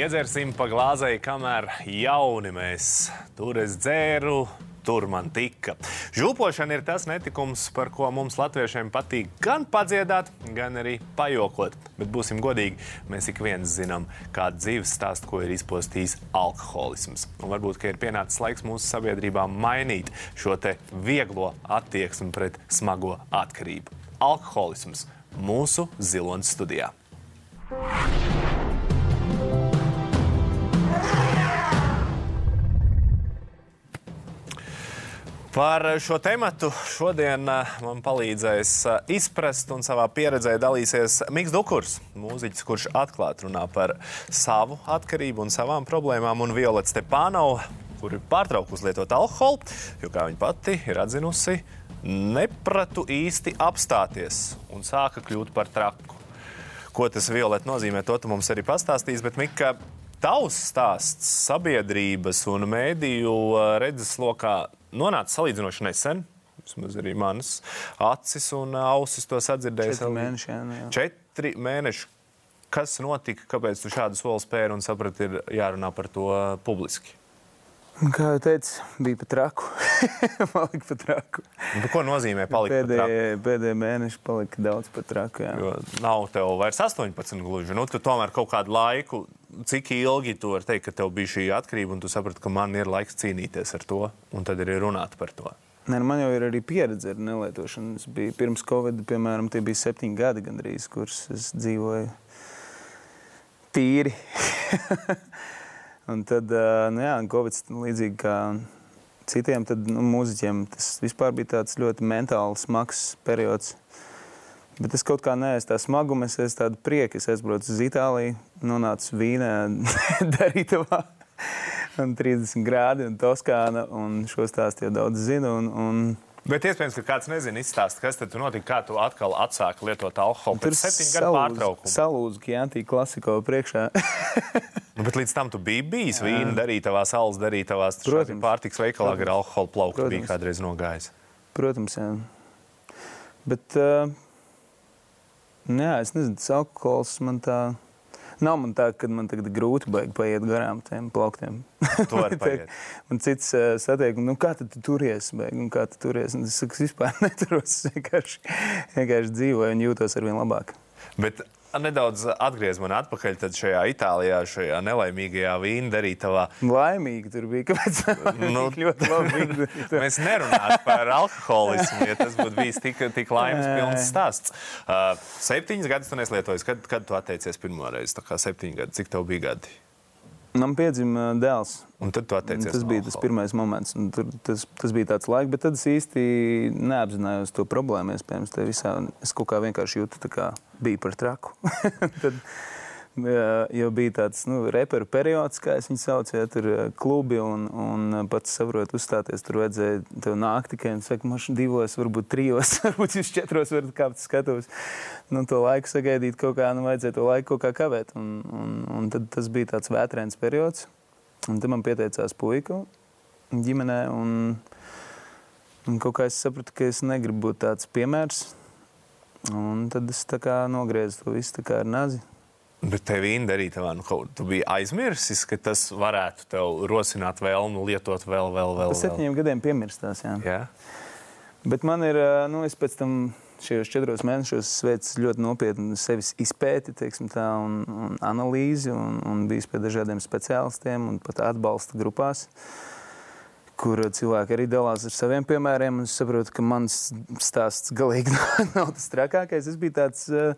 Iedzersim pa glāzei, kamēr jauni mēs. Tur es dzēru, tur man tika. Žūpošana ir tas netikums, par ko mums latviešiem patīk gan padziedāt, gan arī pajokot. Bet būsim godīgi, mēs ik viens zinām, kādu dzīves stāstu, ko ir izpostījis alkoholisms. Un varbūt, ka ir pienācis laiks mūsu sabiedrībā mainīt šo te vieglo attieksmi pret smago atkarību. Alkoholisms mūsu ziloņa studijā. Par šo tēmu šodien eh, man palīdzēs eh, izprast un savā pieredzē dalīsies Mikls Dukurs, mūziķis, kurš atklāti runā par savu atkarību un savām problēmām, un Violeta Stepānova, kur ir pārtraukusi lietot alkoholu, jo, kā viņa pati ir atzinusi, nepratu īsti apstāties un sāka kļūt par traku. Ko tas Violeta nozīmē, to tu mums arī pastāstīs, bet Mika, tavs stāsts sabiedrības un mēdīju eh, redzeslokā nonāca salīdzinoši nesen. Vismaz arī manas acis un ausis to sadzirdēja. Četri mēneši, jā, nu jā. Četri mēneši. Kas notika? Kāpēc tu šādu soli spēri un saprati, ir jārunā par to publiski? Kā jau teicu, bija pat traku. palika pat traku. Nu, ko nozīmē palikt par traku? Pēdējie, pēdējie mēneši palika daudz pat traku. Jā. Jo nav tev vairs 18 gluži. Nu, tu tomēr kaut kādu laiku, cik ilgi tu vari teikt, ka tev bija šī atkarība, un tu saprati, ka man ir laiks cīnīties ar to, un tad arī runāt par to. Nē, nu, man jau ir arī pieredze ar nelietošanu. Es biju pirms Covid, piemēram, tie bija septiņi gadi gandrīz, kurus es dzīvoju tīri. un tad, ā, nu jā, Covid līdzīgi kā citiem, tad nu, mūziķiem tas vispār bija tāds ļoti mentāli smags periods. Bet es kaut kā neesmu tā smaguma, es esmu tāda prieka. Es aizbraucu uz Itāliju, nonācu Vīnē, darītavā. Un 30 grādi un Toskāna, un šo stāstu jau daudz zinu. Un, un Bet iespējams, ka kāds nezina, izstāst, kas tad notika, kā tu atkal atsāki lietot alkoholu pēc septiņu gadu pārtraukuma. salūzu Kjantī klasiko priekšā. Nu, bet līdz tam tu biji bijis vīna darītavā, salas darītavās, Protams. pārtiks veikalā ar alkoholu plauku bija Protams. kādreiz nogājis. Protams, jā. Bet, uh, nu jā, es nezinu, tas alkohols man tā. Nav man tā, ka man tagad grūti paiet garām tiem plauktiem. Man cits uh, satiek, nu kā tu turies, baigi, un kā tu turies. Un es saku, es vispār neturos, es vienkārši, vienkārši dzīvoju un jūtos arvien labāk. Bet nedaudz atgriez mani atpakaļ šajā Itālijā, šajā nelaimīgajā vīna darītavā. Laimīgi tur bija, kāpēc Nu, ļoti labi. Mēs nerunājam par alkoholismu, ja tas būtu bijis tik, tik laimes pilns stāsts. Uh, septiņas gadus tu neslietojis. Kad, kad tu atteicies pirmo reizi? Tā kā septiņi gadi. Cik tev bija gadi? Man piedzima uh, dēls. Un tad tu atteicies. Tas bija tas pirmais moments. Tur, tas, tas bija tāds laiks, bet tad es īsti neapzinājos to problēmu. Iespējams, te visā es kaut kā vienkārši jūtu, tā kā bija par traku. tad jau bija tāds nu, reperu periods, kā viņu saucu, ja tur eh, klubi un, un pats saprotu, uzstāties. Tur vajadzēja tev nākt tikai un saka, man divos, varbūt trijos, varbūt jūs četros varat kāpt skatos. Nu, to laiku sagaidīt kaut kā, nu, vajadzēja to laiku kaut kā kavēt. Un, un, un tad tas bija tāds vētrēns periods. Un tad man pieteicās puika ģimenē. Un, un kaut kā es sapratu, ka es negribu būt tāds piemērs. Un tad es tā kā nogriezu to visu tā kā ar nazi. Bet tev vīna darītavā, nu, kaut, tu biji aizmirsis, ka tas varētu tev rosināt vēlmu lietot vēl, vēl, vēl. Pēc septiņiem gadiem piemirstās. Jā. Jā. Bet man ir, nu, es pēc tam šajos četros mēnešos veicu ļoti nopietnu sevis izpēti, teiksim tā, un, un analīzi, un, un bijis pie dažādiem speciālistiem un pat atbalsta grupās, kur cilvēki arī dalās ar saviem piemēriem. un Es saprotu, ka mans stāsts galīgi nav, nav tas trakākais. Es biju tāds uh,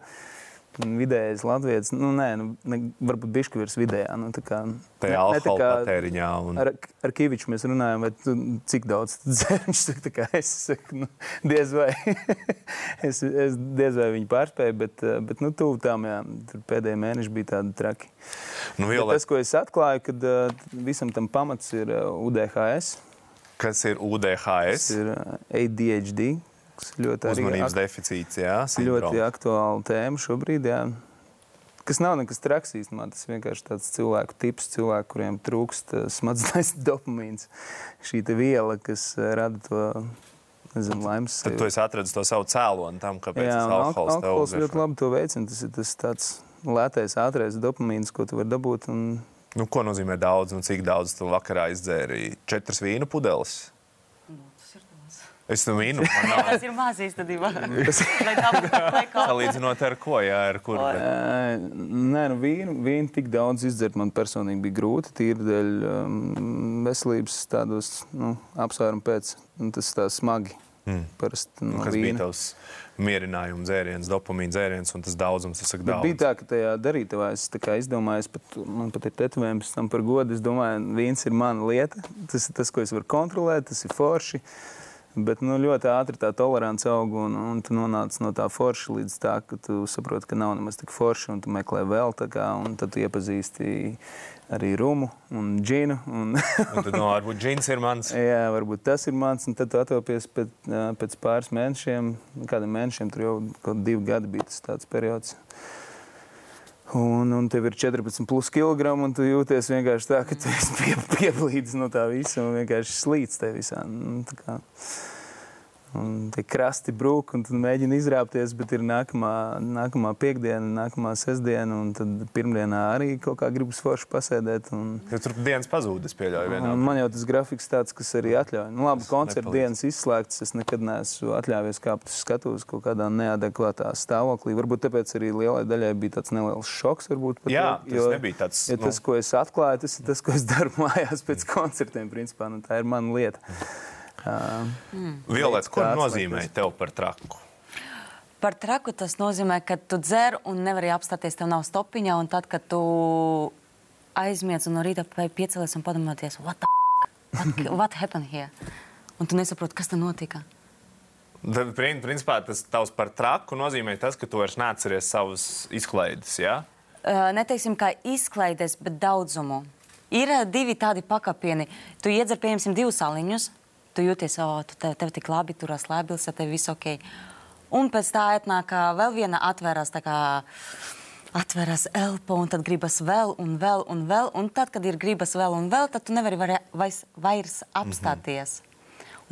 vidējais latviečs, nu, nē, nu, ne, varbūt bišķi virs vidējā. Nu, tā kā, Tajā ne- ne tā kā- patēriņā. Un... Ar, ar Kaviču mēs runājam, vai tu, cik daudz tā kā es saku, nu, diez vai. es, es diez vai viņu pārspēju, bet, eh, bet nu, tuvu tam, jā, tur pēdējie mēneši bija tādi traki. Nu, Violet, tas, ko es atklāju, kad uh, visam tam pamats ir uh, UDHS, kas ir tas UDHS? ir uh, ADHD, kas ir ļoti, Uzmanības deficīts, jā, ļoti sindroms. aktuāla tēma šobrīd. Jā. Kas nav nekas traks īstenībā. Tas vienkārši tāds cilvēku tips, cilvēku, kuriem trūkst uh, smadzenēs dopamīns. Šī viela, kas uh, rada to nezinu, laimes. Tad tu esi atradzis to savu cēloni tam, kāpēc Jā, tas un alk alkohols tev alkohols ļoti labi to veicina. Tas ir tas tāds lētais, ātrais dopamīns, ko tu vari dabūt. Un... Nu, ko nozīmē daudz? Nu, cik daudz tu vakarā izdzēri? Četras vīnu pudeles. Es tam vīnu. man nav. Tas ir maz īstenībā. Salīdzinot ar ko, jā, ar kur. Ē, Nē, nu vīnu, vīnu tik daudz izdzert man personīgi bija grūti. Tīri dēļ um, veselības tādos nu, apsvērumu pēc. Tas tā smagi. Mm. Parasti no Kas bija vīna. tavs mierinājuma dzēriens, dopamīna dzēriens un tas daudzums, tas daudz. bija tā, ka tajā darītavā es izdomāju, es pat, man pat ir tetovējums tam par godu. Es domāju, vīns ir mana lieta. Tas ir tas, ko es varu kontrolēt, tas ir forši. Bet nu, ļoti ātri tā tolerance aug, un, un tu nonāc no tā forša līdz tā, ka tu saproti, ka nav nemaz tik forši, un tu meklē vēl tā kā, un tad tu iepazīsti arī rumu un džinu. Un, Un tad, no, varbūt džins ir mans. jā, varbūt tas ir mans, un tad tu atopies pēc, pēc pāris mēnešiem, kādiem mēnešiem, tur jau kaut divi gadi bija tas tāds periods. Un, un tev ir 14 plus kg, un tu jūties vienkārši tā, ka tu esi pie, pieblīdis no tā visa un vienkārši slīd te visā. Nu, Un tie krasti brūk, un tu mēģini izrāpties, bet ir nākamā, nākamā piekdiena, nākamā sestdiena, un tad pirmdienā arī kaut kā gribas forši pasēdēt. Un, Jo tur dienas pazūd, es pieļauju. Vienā. Man jau tas grafiks tāds, kas arī atļauj. Nu, labi, koncerta dienas izslēgts. Es nekad neesmu atļāvies kāpt uz skatuves kaut kādā neadekvātā stāvoklī. Varbūt tāpēc arī lielai daļai bija tāds neliels šoks. Varbūt, pat Jā, tas nebija tāds, Ja nu- tas, ko es atklāju, tas ir tas, ko es daru mājās pēc koncertiem. Principā, nu, tā ir mana lieta. Uh, Violets, ko nozīmē tev par traku? Par traku tas nozīmē, ka tu dzer un nevari apstāties, tev nav stopiņa. Un tad, kad tu aizmiedz un no rīta vai piecelies un padomāties, what, what, what happened here? Un tu nesaproti, kas tur notika. Tad, prin- principā, tas tavs par traku nozīmē tas, ka tu vairs neatceries savas izklaides. Ja? Uh, neteiksim, kā izklaides, bet daudzumu. Ir divi tādi pakapieni. Tu iedzer, piemēram, divus saliņus. Tu jūties, o, tu tev, tev tik labi turās lēbils, tev viss ok. Un pēc tā atnāk vēl viena atvērās, tā kā atveras elpa, un tad gribas vēl un vēl un vēl. Un tad, kad ir gribas vēl un vēl, tad tu nevari vari, vairs, vairs apstāties. Mm -hmm.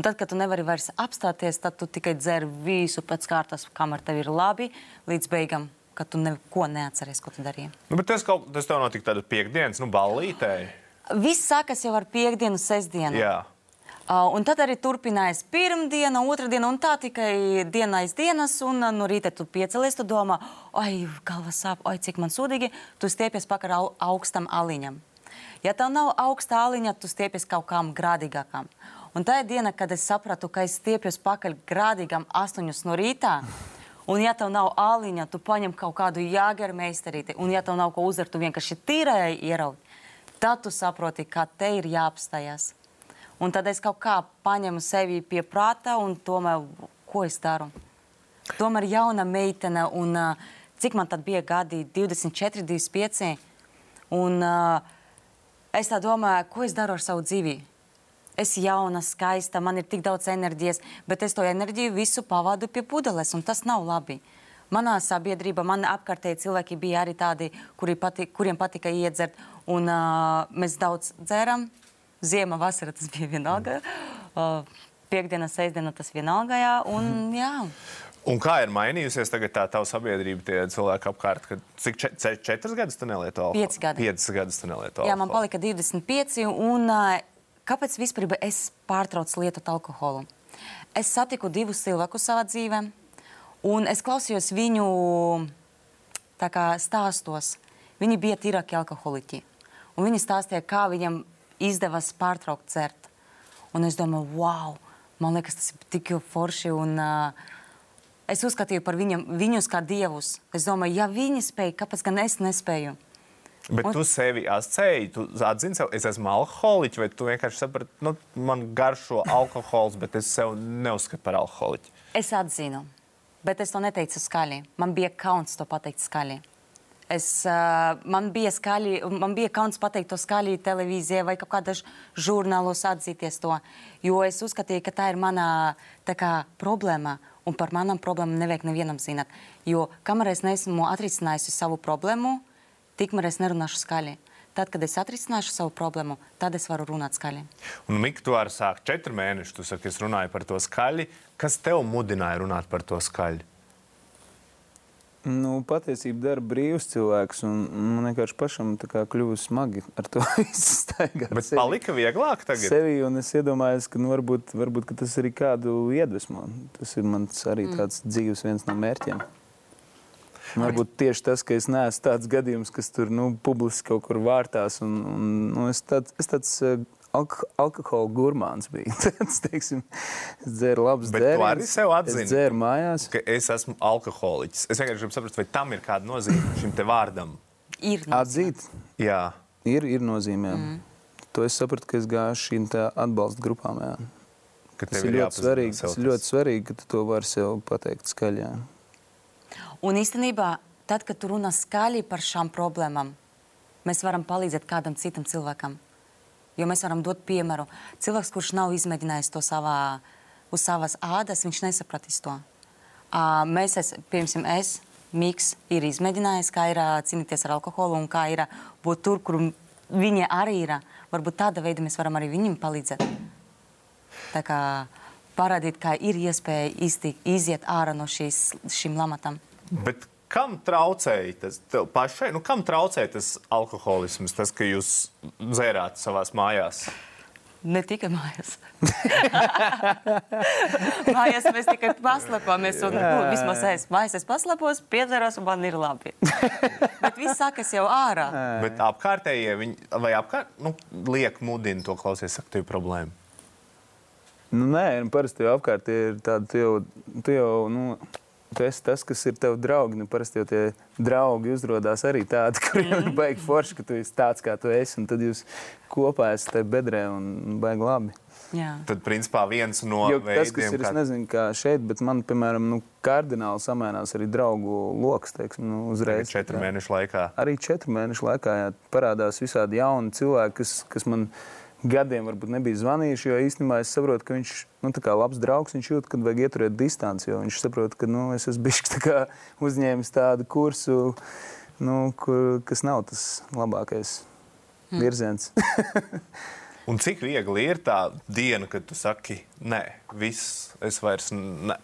Un tad, kad tu nevari vairs apstāties, tad tu tikai dzer visu pēc kārtas, kamēr tev ir labi, līdz beigām, kad tu neko neatceries, ko tu darīji. Nu, bet tas, kaut, tas tev notika tāda piekdienas, nu, ballītē. Viss sākas jau ar piekdienu, sestdienu. Jā. Uh, un tad arī turpinājās pirmdiena, otrdiena, un tā tikai diena aiz dienas. Un uh, no rīta tu piecelies, tu domā, oi, galva sāp, oi, cik man sūdīgi. Tu stiepies pakaļ au, augstam aliņam. Ja tev nav augsta aliņa, tu stiepies kaut kam grādīgākam. Un tā ir diena, kad es sapratu, ka es stiepjos pakaļ grādīgam astoņus no rīta. Un, ja tev nav aliņa, tu paņem kaut kādu jāgeru meistarīti. Un, ja tev nav ko uzvert, tu vienkārši tīrai ieraudzi. Tad tu saproti, ka te ir jāapstājas. Un tad es kaut kā paņemu sevi pie prāta un domāju, ko es daru. Tomēr jauna meitene, un uh, cik man tad bija gadi, 24, 25. Un uh, es tā domāju, ko es daru ar savu dzīvi. Es esmu jauna, skaista, man ir tik daudz enerģijas, bet es to enerģiju visu pavadu pie pudeles, un tas nav labi. Manā sabiedrībā, man apkārtēji cilvēki bija arī tādi, kuri pati, kuriem patika iedzert, un uh, mēs daudz dzēram. Ziema, vasara tas bija vienalga. Uh, Piektdiena, sestdiena tas vienalga. Jā, un, jā. Un kā ir mainījusies tagad tā tava sabiedrība, tie cilvēki apkārt? Kad, cik če, ce, četras gadus tu nelieto alkoholu? Pieci gadi. Piecas gadus tu nelieto Jā, man alkoholu. palika 25. Un, kāpēc vispār es pārtraucu lietot alkoholu? Es satiku divus cilvēkus savā dzīvē, un es klausījos viņu kā, stāstos. Viņi bija tīrāki alkoholiķi. Un viņi stāstīja, kā viņam izdevās pārtraukt dzert. Un es domāju, wow, man liekas, tas ir tik forši. Un, uh, es uzskatīju par viņam, viņus kā dievus. Es domāju, ja viņi spēja, kāpēc gan es nespēju? Bet Un- tu sevi asociēji, tu atzini sev, es esmu alkoholiķis, vai tu vienkārši saprati, nu, man garšo alkohols, bet es sev neuzskatu par alkoholiķu. Es atzinu, bet es to neteicu skaļi. Man bija kauns to pateikt skaļi. Es, man, bija skaļi, man bija kauns pateikt to skaļi televīzijā vai kādā žurnālos atzīties to, jo es uzskatīju, ka tā ir mana tā kā, problēma. Un par manām problēmām nevajag nevienam zināt. Jo kamēr es neesmu atrisinājusi savu problēmu, tikmēr es nerunāšu skaļi. Tad, kad es atrisināšu savu problēmu, tad es varu runāt skaļi. Un arī sāki četri mēneši, tu saki, es runāju par to skaļi. Kas tev mudināja runāt par to skaļi? Nu, patiesībā dara brīvs cilvēks, un man vienkārši pašam tā kā kļuva smagi ar to visu staigāt. Bet palika vieglāk tagad. Sevi, un es iedomājos, ka nu, varbūt, varbūt ka tas arī kādu iedvesmo. Tas ir mans arī tāds dzīves viens no mērķiem. Varbūt tieši tas, ka es neesmu tāds gadījums, kas tur nu, publiski kaut kur vārtās. Un, un, nu, es tāds, es tāds uh, alk alkohola gurmāns. Tāds, teiksim, es dzēru labus dzērienus. arī sev atzini? Es dzēru mājās. Ka es esmu alkoholiķis. Es vienkārši gribu saprast, vai tam ir kāda nozīme šim te vārdam. Ir Atzīt, Jā, ir, ir nozīmē. Mm. To es sapratu, ka es gāju šīm atbalsta grupām. Jā. ka Tas tev ir ļoti svarīgi. Tas ir ļoti svarīgi, ka tu to vari sev pateikt skaļi. Jā. Un īstenībā, tad, kad tu runā skaļi par šām problēmām, mēs varam palīdzēt kādam citam cilvēkam. Jo mēs varam dot piemēru. Cilvēks, kurš nav izmēģinājis to savā, uz savas ādas, viņš nesapratīs to. Ā, Mēs, es, piemēram, es, Miks, ir izmēģinājis, kā ir cīnīties ar alkoholu un kā ir būt tur, kur viņi arī ir. Varbūt tāda veida mēs varam arī viņiem palīdzēt. Tā kā parādīt, ka ir iespēja iztikt, iziet ārā no šīs, šīm lamatām. bet kam traucēja tas pašai? Nu, kam traucēja tas alkoholisms, tas, ka jūs dzērāt savās mājās? Ne tikai mājās. mājās mēs tikai paslēpamies. Un, nu, vismaz es mājās es paslēpos, piedzeros un man ir labi. Bet viss sākas jau ārā. Bet apkārtējie viņi vai apkārt, nu, liek mudina to klausies, saka, tev ir problēma. Nu, nē, nu, parasti jau apkārt ir tāda, tu jau, tu jau nu, tu esi tas, kas ir tev draugi. Nu, parasti jau tie draugi uzrādās arī tādi, kuriem ir baigi forši, ka tu esi tāds, kā tu esi. Un tad jūs kopā esat tajā bedrē un baigi labi. Jā. Tad, principā, viens no Jo tas, kas veidiem, ir, es nezinu, kā šeit, bet man, piemēram, nu, kardināli samainās arī draugu lokus, teiksim, nu, uzreiz. četru mēnešu laikā. Arī četru mēnešu laikā jā, parādās visādi jauni cilvēki, kas, kas man gadiem varbūt nebija zvanījuši. Jo īstenībā es saprotu, ka viņš nu, ir labs draugs. Viņš jūt, ka vajag ieturēt distanci. Jo viņš saprot, ka nu, es esmu bijis tā kā uzņēmis tādu kursu, nu, kur, kas nav tas labākais virziens. Un cik viegli ir tā diena, kad tu saki, nē, viss, es vairs nē.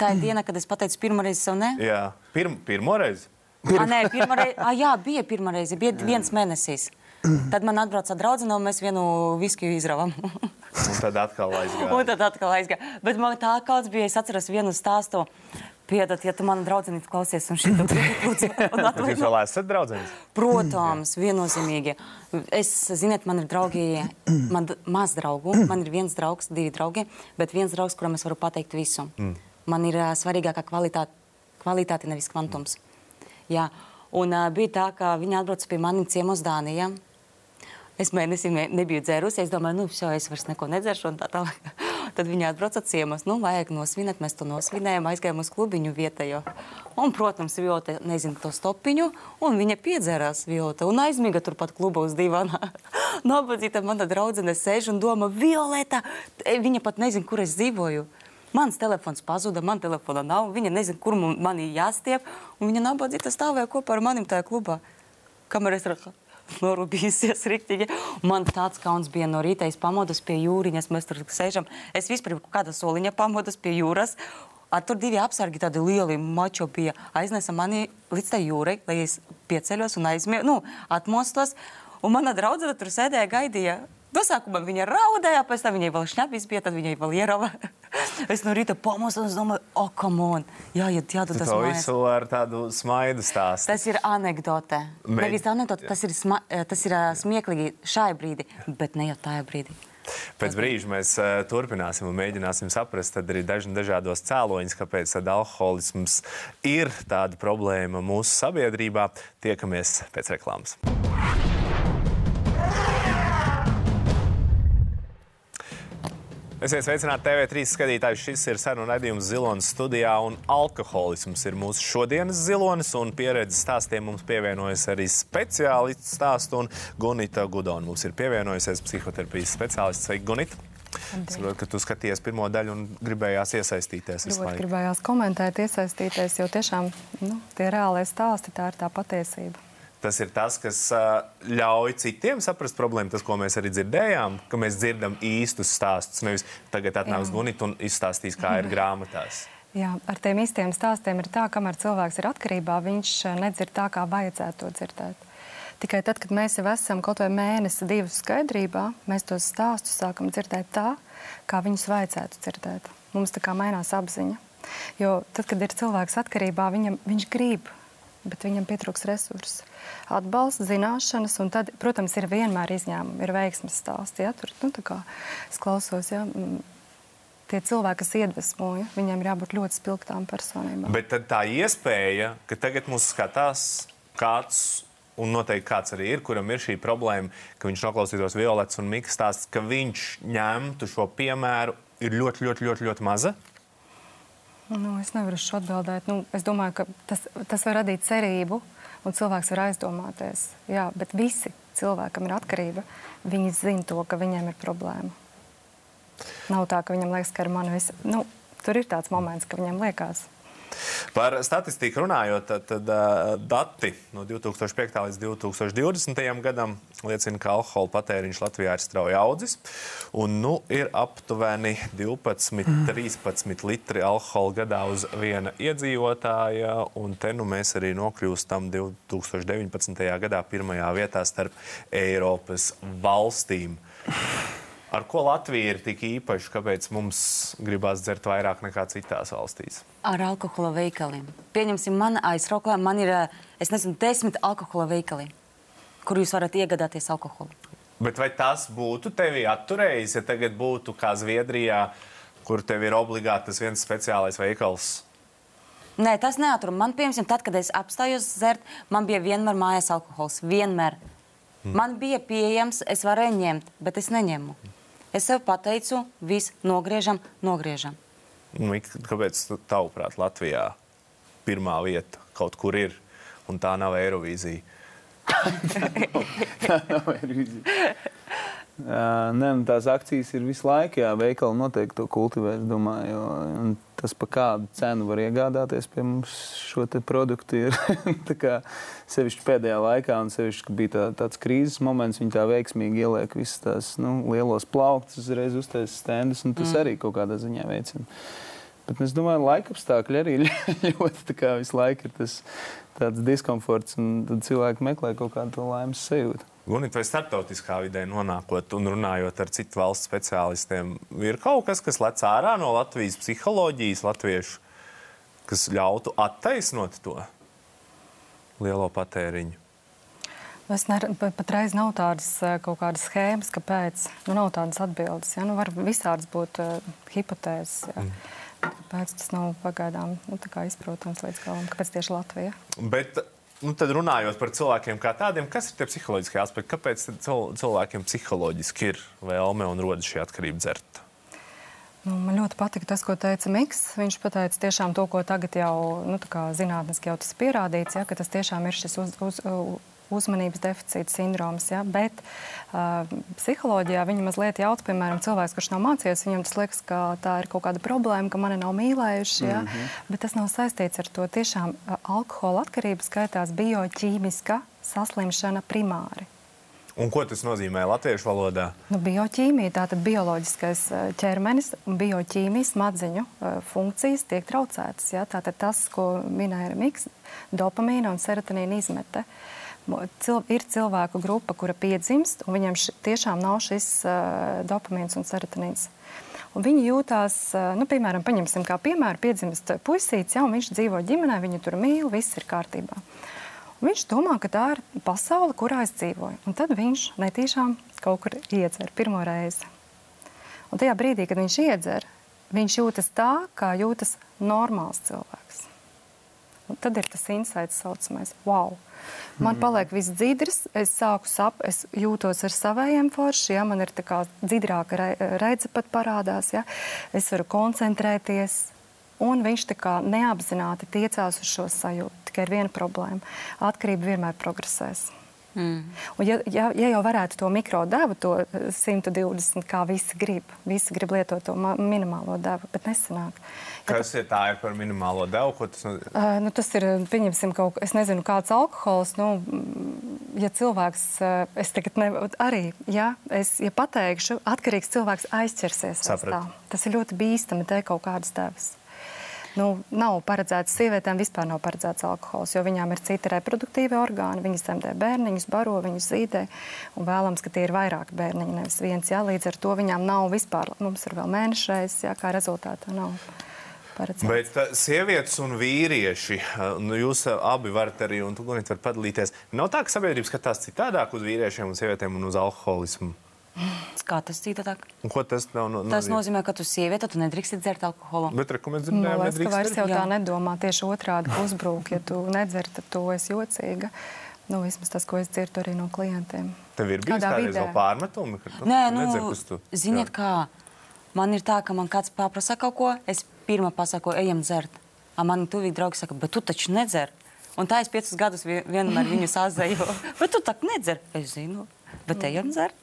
Tā ir diena, kad es pateicu pirmo reizi sev ne. Jā, Pirm, pirmo reizi. Ah, nē, pirmā reize, ah, jā, bija pirmā reize, bija viens mēnesis. Tad man atbrauca draudzene un mēs vienu viskiju izravām. Un tad atkal aizgāja. un tad atkal aizgāja. Bet man tā kāds bija, es atceros vienu stāstu. Piedod, ja tu mani draudzeni klausies un šī tu lūdzu. Bet jūs vēl esat draugs? Protams, viennozīmīgi. Es, ziniet, man ir draugi, man maz draugu. Man ir viens draugs, divi draugi, bet viens draugs, kuram es varu pateikt visu. Man ir svarīgākā kvalitāte, kvalitāte nevis kvantums. Jā. Un uh, bija tā, ka viņi atbrauca pie manis ciemos Dānijā. Es mēnesi ne- nebiju dzērusi. Es domāju, nu, jau es vairs neko nedzeršu. Tā tālāk. Tad viņi atbrauca ciemos. Nu, vajag nosvinēt. Mēs to nosvinējām, aizgājām uz klubiņu vietējo. Un, protams, Viota nezina to stopiņu, un viņa piedzērās Viota un aizmiga turpat kluba uz divana. Nabadzīta mana draudzene sēž un domā, Violeta, viņa pat nezina, kur es dzīvoju. Mans telefons pazuda, man telefona nav. Viņa nezina, kur man ir jāstiep. Un viņa nabadzīta stāvēja kopā ar manim tajā klubā. Kamēr es raku norūpījusies riktīgi. Man tāds kauns bija no rīta. Es pamodos pie jūriņas, mēs tur sēžam. Es vispār kāda soliņa pamodos pie jūras. A, tur divi apsargi, tādi lieli mačo bija. Aiznesa mani līdz tai jūrai, lai es pieceļos un aizmiegu, nu, atmostos. Un mana draudzene tur sēdēja, gaidīja. No sākuma viņa raudāja, pēc tam viņai vēl šņabis bija, tad viņai vēl ierava. es no rīta pamodos un domāju, o, oh, come on, jāiet, jādod tas mājās. visu ar tādu smaidu stāstu. Tas ir anekdote. Mēģ- Nevis anekdote, tas ir, sma, tas ir ā, smieklīgi šai brīdī, bet ne jau tajā brīdī. Pēc brīža mēs uh, turpināsim un mēģināsim saprast arī daži dažādos cēloņus, kāpēc alkoholisms ir tāda problēma mūsu sabiedrībā. Tiekamies pēc reklāmas. Esiet sveicināti TV3 skatītāji. Šis ir sarunu raidījums Zilonas studijā, un alkoholisms ir mūsu šodienas zilonis. un Pieredzes stāstiem mums pievienojas arī speciālists stāstu, un Gunita Gudona mums ir pievienojusies psihoterapijas speciālists. Sveiki, Gunita! Es saprotu, ka tu skaties pirmo daļu un gribējās iesaistīties laiku. gribējās komentēt, iesaistīties, jo tiešām nu, tie reālie stāsti, tā ir tā patiesība. Tas ir tas, kas ļauj citiem saprast problēmu, tas, ko mēs arī dzirdējām, ka mēs dzirdam īstus stāstus. Nevis tagad atnāks Gunita un izstāstīs, kā ir grāmatās. Jā, ar tiem īstiem stāstiem ir tā, kamēr cilvēks ir atkarībā, viņš nedzird tā, kā vajadzētu to dzirdēt. Tikai tad, kad mēs jau esam kaut vai mēnesi, divus skaidrībā, mēs tos stāstus sākam dzirdēt tā, kā viņus vajadzētu dzirdēt. Mums tā kā mainās apziņa. Jo tad, kad ir cilvēks atkarībā, viņam, viņš grib, bet viņam pietrūks resursi. Atbalsts, zināšanas, un tad, protams, ir vienmēr izņēmumi, ir veiksmes stāsti. Ja? Tur, nu, kā es klausos, ja? tie cilvēki, kas iedvesmoja, viņiem ir jābūt ļoti spilgtām personībām. Bet tā iespēja, ka tagad mūs skatās kāds. Un noteikti kāds arī ir, kuram ir šī problēma, ka viņš noklausītos Violetas un Mikas stāstu, ka viņš ņemtu šo piemēru, ir ļoti, ļoti, ļoti, ļoti maza. Nu, es nevaru šo atbildēt. Nu, es domāju, ka tas, tas var radīt cerību, un cilvēks var aizdomāties. Jā, bet visi cilvēkam ir atkarība. Viņi zina to, ka viņiem ir problēma. Nav tā, ka viņam liekas, ka ar mani viss. Nu, tur ir tāds moments, ka viņam liekas. Par statistiku runājot, tad, tad uh, dati no 2005. līdz 2020. gadam liecina, ka alkohola patēriņš Latvijā ir strauji audzis. Un, nu, ir aptuveni 12-13 litri alkohola gadā uz viena iedzīvotāja. Un te nu mēs arī nokļūstam 2019. gadā pirmajā vietā starp Eiropas valstīm. Ar ko Latvija ir tik īpaša, kāpēc mums gribās dzert vairāk nekā citās valstīs? Ar alkohola veikaliem. Pieņemsim, man aizrauklē, man ir, eh, es nezinu, desmit alkohola veikali, kur jūs varat iegādāties alkoholu. Bet vai tas būtu tevi atturējis, ja tagad būtu kā Zviedrijā, kur tev ir obligāti tas viens speciālais veikals? Nē, tas neatur. Man, piemēram, tad, kad es apstājos dzert, man bija vienmēr mājās alkohols. Vienmēr. Hmm. Man bija pieejams, es varēju ņemt, bet es neņemu. Hmm. Es sev pateicu, viss nogriežam, nogriežam. Nu, kāpēc, tavuprāt, Latvijā pirmā vieta kaut kur ir, un tā nav Eirovīzija? tā nav Eirovīzija. Uh, nē, nu, tās akcijas ir visu laiku. Jā, veikali noteikti to kultivē. Domāju, un tas, par kādu cenu var iegādāties pie mums šo produktu, ir sevišķi pēdējā laikā, un sevišķi, ka bija tā, tāds krīzes moments, viņi tā veiksmīgi ieliek visas tās nu, lielos plauktus, uzreiz uztaisīt stendus, un tas mm. arī kaut kādā ziņā veicina. Bet es domāju, ka laika apstākļi arī ļoti visu laiku ir tas diskomforts, un cilvēki meklē kaut kādu laimes sajūtu. Gunit, vai starptautiskā vidē nonākot un runājot ar citu valstu speciālistiem, ir kaut kas, kas lec ārā no Latvijas psiholoģijas, latviešu, kas ļautu attaisnot to lielo patēriņu? Es ne, patreiz nav tādas eh, kaut kādas schēmas, kāpēc. Nu, nav tādas atbildes. Ja? Nu, var visādas būt uh, hipotēzes. Ja? Mm. Kāpēc tas nav pagaidām nu, izprotams līdz galam? Kāpēc tieši Latvija? Bet Nu, tad runājot par cilvēkiem kā tādiem, kas ir tie psiholoģiskie aspekti? Kāpēc cilvēkiem psiholoģiski ir vēlme un rodas šī atkarība dzert? Nu, man ļoti patika tas, ko teica Mikls. Viņš pateica tiešām to, ko tagad jau nu, zinātniski jau tas pierādīts, ja, ka tas tiešām ir šis uz, uz, uzmanības deficīta sindroms. Ja? Bet uh, psiholoģijā viņi mazliet jauc, piemēram, cilvēks, kurš nav mācījies, viņam tas liekas, ka tā ir kaut kāda problēma, ka mani nav mīlējuši. Ja? Mm -hmm. Bet tas nav saistīts ar to. Tiešām uh, alkohola atkarība skaitās bioķīmiska saslimšana primāri. Un ko tas nozīmē latviešu valodā? Nu, bioķīmija, tātad bioloģiskais ķermenis un bioķīmijas smadzeņu uh, funkcijas tiek traucētas. Ja? Tātad tas, ko minēja Mikls, dopamīna un serotonīna izmete. Uh, Cil, ir cilvēku grupa, kura piedzimst, un viņiem š, tiešām nav šis uh, dopamīns un serotonīns. Un viņi jūtās, uh, nu, piemēram, paņemsim kā piemēru, piedzimst puisīts, ja, un viņš dzīvo ģimenē, viņu tur mīl, viss ir kārtībā. Un viņš domā, ka tā ir pasaule, kurā es dzīvoju. Un tad viņš netīšām kaut kur iedzer pirmo reizi. Un tajā brīdī, kad viņš iedzer, viņš jūtas tā, kā jūtas normāls cilvēks. Un tad ir tas insights, saucamais, wow! Man mm. paliek viss dzidrs, es sāku sap, es jūtos ar saviem foršiem, ja? man ir tā kā dzidrāka re, redze pat parādās, ja? es varu koncentrēties, un viņš tā kā neapzināti tiecās uz šo sajūtu. Tikai ir viena problēma - atkarība vienmēr progresēs. Mm. Un ja, ja, ja jau varētu to mikrodevu, to 120, kā visi grib, visi grib lietot to minimālo devu, bet nesanāk. Kas ir tā ir par minimālo devu? Tas, uh, nu, tas ir, pieņemsim, kaut kas, es nezinu, kāds alkohols. Nu, ja cilvēks, uh, es tagad ne, arī, ja es ja pateikšu, atkarīgs cilvēks aizķersies. Tas ir ļoti bīstami te kaut kādas devas. Nu, nav paredzēts sievietēm, vispār nav paredzēts alkohols, jo viņām ir citi reproduktīvi orgāni. Viņas dzemdē bērniņus, baro viņus zīdē. Un vēlams, ka tie ir vairāki bērniņi, nevis viens. Jā, līdz ar to viņām nav vispār, mums ir vēl mēnešreiz, jā, kā rezultātā nav. Paredzēts. Bet uh, sievietes un vīrieši, uh, nu, jūs uh, abi varat arī, un tu Gunīt, var padalīties. Nav tā, ka sabiedrība skatās citādāk uz vīriešiem un sievietēm un uz alkoholismu. Kā tas citādāk? Un ko tas nav? No, Tas nozīmē, ka tu sieviete, tu nedrīkst dzert alkoholu. Bet rekomendācija Man dzirdējām, liekas, ka vairs jau tā nedomā. Tieši otrādi uzbrūk, ja tu nedzer, tad tu esi jocīga. Nu, vismaz tas, ko es dzirdu arī no klientiem. Tev ir bijis kādreiz vēl pārmetumi? Nē, nu, tu- ziniet, kā man ir tā, ka man kāds paprasa kaut ko, es pirmā pasaku, ejam dzert. A man tuvīgi draugi saka, bet tu taču nedzer. Un tā es piecus gadus vie- vienmēr viņu sazēju. bet tu tak nedzer. Es zinu, bet ejam dzert.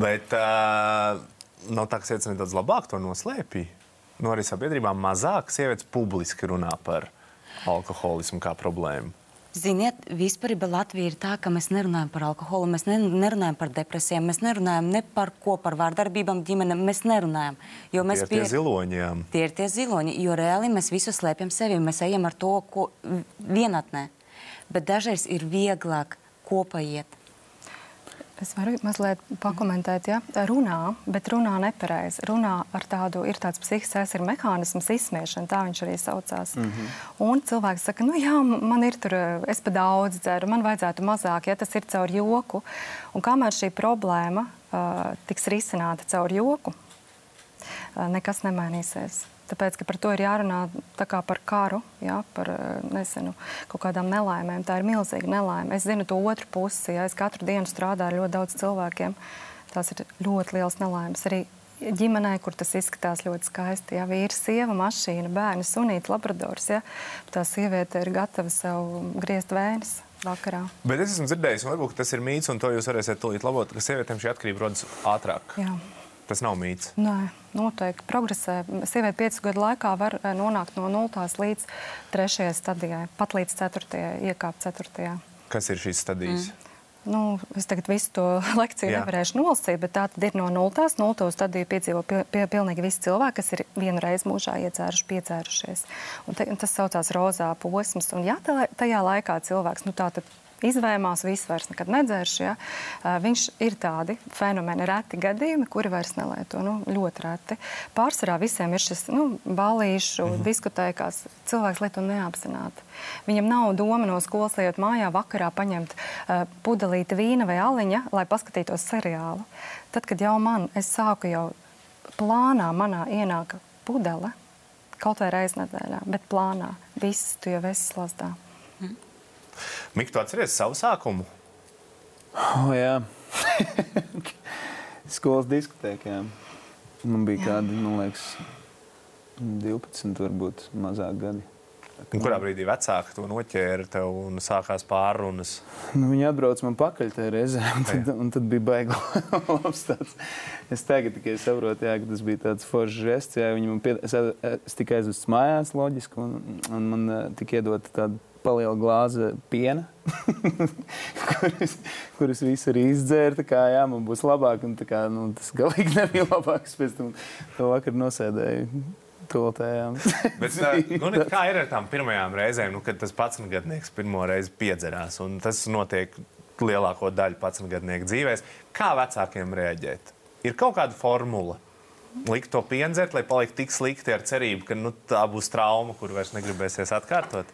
Bet uh, nav tā, ka sievietes nedaudz labāk to noslēpj. Nu, arī sabiedrībā mazāk sievietes publiski runā par alkoholismu kā problēmu. Ziniet, vispār Latvija ir tā, ka mēs nerunājam par alkoholu, mēs ne, nerunājam par depresijām, mēs nerunājam ne par ko, par vārdarbībām ģimene. Mēs nerunājam. Jo Tie mēs ir tie ziloņi. Tie ir tie ziloņi, jo reāli mēs visu slēpjam sevi. Mēs ejam ar to, ko vienatnē. Bet dažreiz ir vieglāk kopā iet. Es varu mazliet pakomentēt, ja runā, bet runā nepareizi. Runā ar tādu, ir tāds psihisks aizsardzības mehānisms, izsmiešana, tā viņš arī saucās. Mm -hmm. Un cilvēks saka, nu jā, man ir tur, es pa daudz dzeru, man vajadzētu mazāk, ja tas ir caur joku. Un kamēr šī problēma uh, tiks risināta caur joku, uh, nekas nemainīsies. Tāpēc, ka par to ir jārunā kā par karu, jā, par eh, nezinu, kaut kādām nelaimēm. Tā ir milzīga nelaime. Es zinu to otru pusi. Ja es katru dienu strādāju ar ļoti daudz cilvēkiem. Tās ir ļoti liels nelaimes. Arī ģimenē, kur tas izskatās ļoti skaisti. Ja vīrs, sieva, mašīna, bērni, sunīti, labradors. Ja, tā sieviete ir gatava sev griezt vēnes vakarā. Bet es esmu dzirdējis, un varbūt tas ir mīts, un to jūs varēsiet tūlīt labot, ka sievietēm šī atkarība rodas ātrāk. Jā. Tas nav mīts. Nē, noteikti progresē. Sieviete piecu gadu laikā var eh, nonākt no 0 līdz 3 stadijai, pat līdz 4. iekāpt 4. Kas ir šīs stadijas? Mm. Nu, es tagad visu to lekciju Jā. nevarēšu nolasīt, bet tā ir no 0. 0. stadiju piedzīvo pie, pie, pilnīgi visi cilvēki, kas ir vienu reizi mūžā iedzēruši, piedzērušies. Un te, un tas saucās rozā posms. Un ja tajā laikā cilvēks nu, tā izvēmās, viss vairs nekad nedzērš, ja, viņš ir tādi fenomeni, reti gadījumi, kuri vairs nelieto. Nu, ļoti reti. Pārsvarā visiem ir šis nu, balīšu, -hmm. diskotēkās. Cilvēks lieto neapzināti. Viņam nav doma no skolas ejot mājā vakarā paņemt uh, pudelīti vīna vai aliņa, lai paskatītos seriālu. Tad, kad jau man, es sāku jau plānā, manā ienāka pudele, kaut vai reizi nedēļā, bet plānā viss tu jau esi slazdā. Mikls, tu atceries savu sākumu? Oh, jā, skolas diskotēkā. Man bija kādi, man liekas, 12, varbūt mazāk gadi. Un kurā brīdī vecāki to noķēra tev un sākās pārunas? Nu, viņi atbrauca man pakaļ tajā reizē, un tad, un tad bija baigi labs tāds. Es tagad tikai saprotu, jā, ka tas bija tāds foršs žests. Jā, man pie, es, es tikai aizvestu mājās, loģiski, un, un man tika iedota tāda paliela glāze piena, kuras, kuras visu arī izdzēra. Kā jā, man būs labāk, un kā, nu, tas galīgi nebija labāks. Pēc tam to vakar nosēdēju. Bet, nu, kā ir ar tām pirmajām reizēm, nu, kad tas pats gadnieks pirmo reizi piedzerās? Tas notiek lielāko daļu pats gadnieku dzīvēs. Kā vecākiem reaģēt? Ir kaut kāda formula. Likt to pienzert, lai paliktu tik slikti ar cerību, ka nu, tā būs trauma, kur vairs negribēsies atkārtot.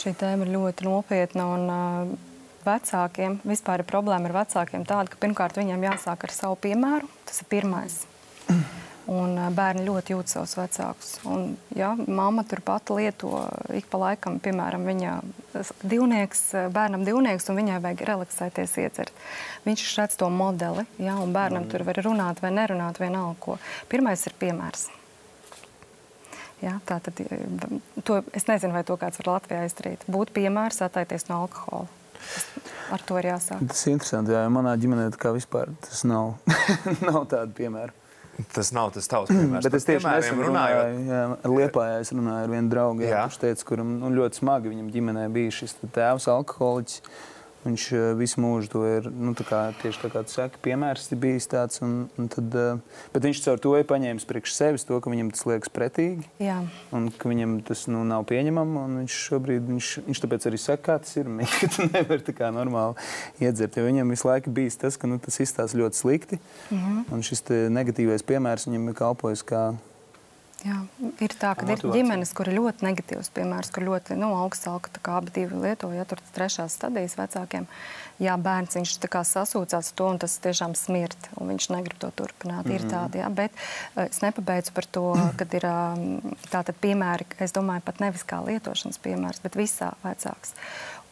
Šī tēma ir ļoti nopietna. Un, uh, vecākiem vispār ir problēma ar vecākiem tāda, ka pirmkārt viņiem jāsāk ar savu piemēru. Tas ir pirmais. Un bērni ļoti jūt savus vecākus. Un, ja mamma turpat lieto ik pa laikam, piemēram, viņa divnieks, bērnam divnieks, un viņai vajag relaksēties, iedzert. Viņš redz to modeli, ja, un bērnam mm. tur var runāt vai nerunāt vienalga ko. Pirmais ir piemērs. Jā, tā tad, to, es nezinu, vai to kāds var Latvijā izdarīt. Būt piemērs, atteikties no alkohola. Ar to ir jāsāk. Tas ir interesanti, jo manā ģimenē tā kā vispār tas nav, nav tāda piemēra. Tas nav tas tavs piemērs. Bet es tieši nesen runāju, Liepājā es runāju ar vienu draugu, jā, Jā. kurš teica, kuram nu, ļoti smagi viņam ģimenē bija šis tēvs alkoholiķis. Viņš uh, visu mūžu to ir nu, tā kā, tieši tā kā tu saki, piemērs bijis tāds. Un, un tad, uh, bet viņš caur to ir paņēmis priekš sevis to, ka viņam tas liekas pretīgi. Jā. Un ka viņam tas nu, nav pieņemami. Viņš šobrīd, viņš, viņš tāpēc arī saka, kā tas ir. Ka tu nevari tā kā normāli iedzert. Jo viņam visu laiku bijis tas, ka nu, tas izstāsta ļoti slikti. Mm -hmm. Un šis negatīvais piemērs viņam ir kalpojis kā Jā, ir tā, ka ir ģimenes, kur ir ļoti negatīvs piemērs, kur ļoti nu, augstsalka, tā kā abi lietoja, ja tur trešās stadijas vecākiem. Jā, bērns viņš sasūcās to, un tas tiešām smirt, un viņš negrib to turpināt. Mm -hmm. Ir mhm. tādi, jā, bet eh, es nepabeidzu par to, kad ir tātad piemēri, es domāju, pat nevis kā lietošanas piemērs, bet visā vecāks.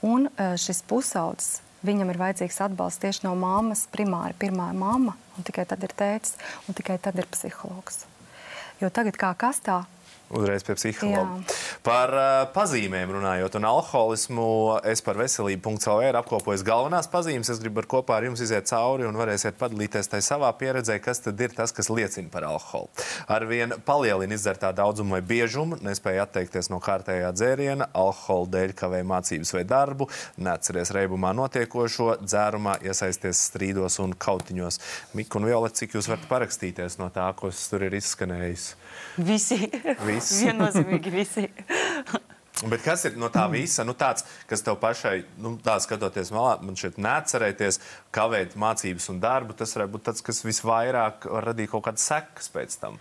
Un eh, šis pusaudzis, viņam ir vajadzīgs atbalsts tieši no mammas, primāri pirmā mamma, un tikai tad ir tētis, un tikai tad ir psihologs. Jo tagad kā kastā Uzreiz pie psihologa. Par uh, pazīmēm runājot, un alkoholismu es par veselību.cl ir apkopojis galvenās pazīmes. Es gribu ar kopā ar jums iziet cauri un varēsiet padalīties tajā savā pieredzē, kas tad ir tas, kas liecina par alkoholu. Arvien palielina izdzertā daudzuma vai biežumu, nespēja atteikties no kārtējā dzēriena, alkohola dēļ kavēja mācības vai darbu, neatceries reibumā notiekošo, dzērumā iesaisties strīdos un kautiņos. Mika un Violet, cik jūs varat parakstīties no tā, kas tur ir izskanējis? Visi. Visi. Viennozīmīgi visi. Bet kas ir no tā visa? Nu, tāds, kas tev pašai, nu, tā skatoties malā, man šeit neatcerēties, kavēt mācības un darbu, tas varētu būt tas, kas visvairāk radīja kaut kādas sekas pēc tam.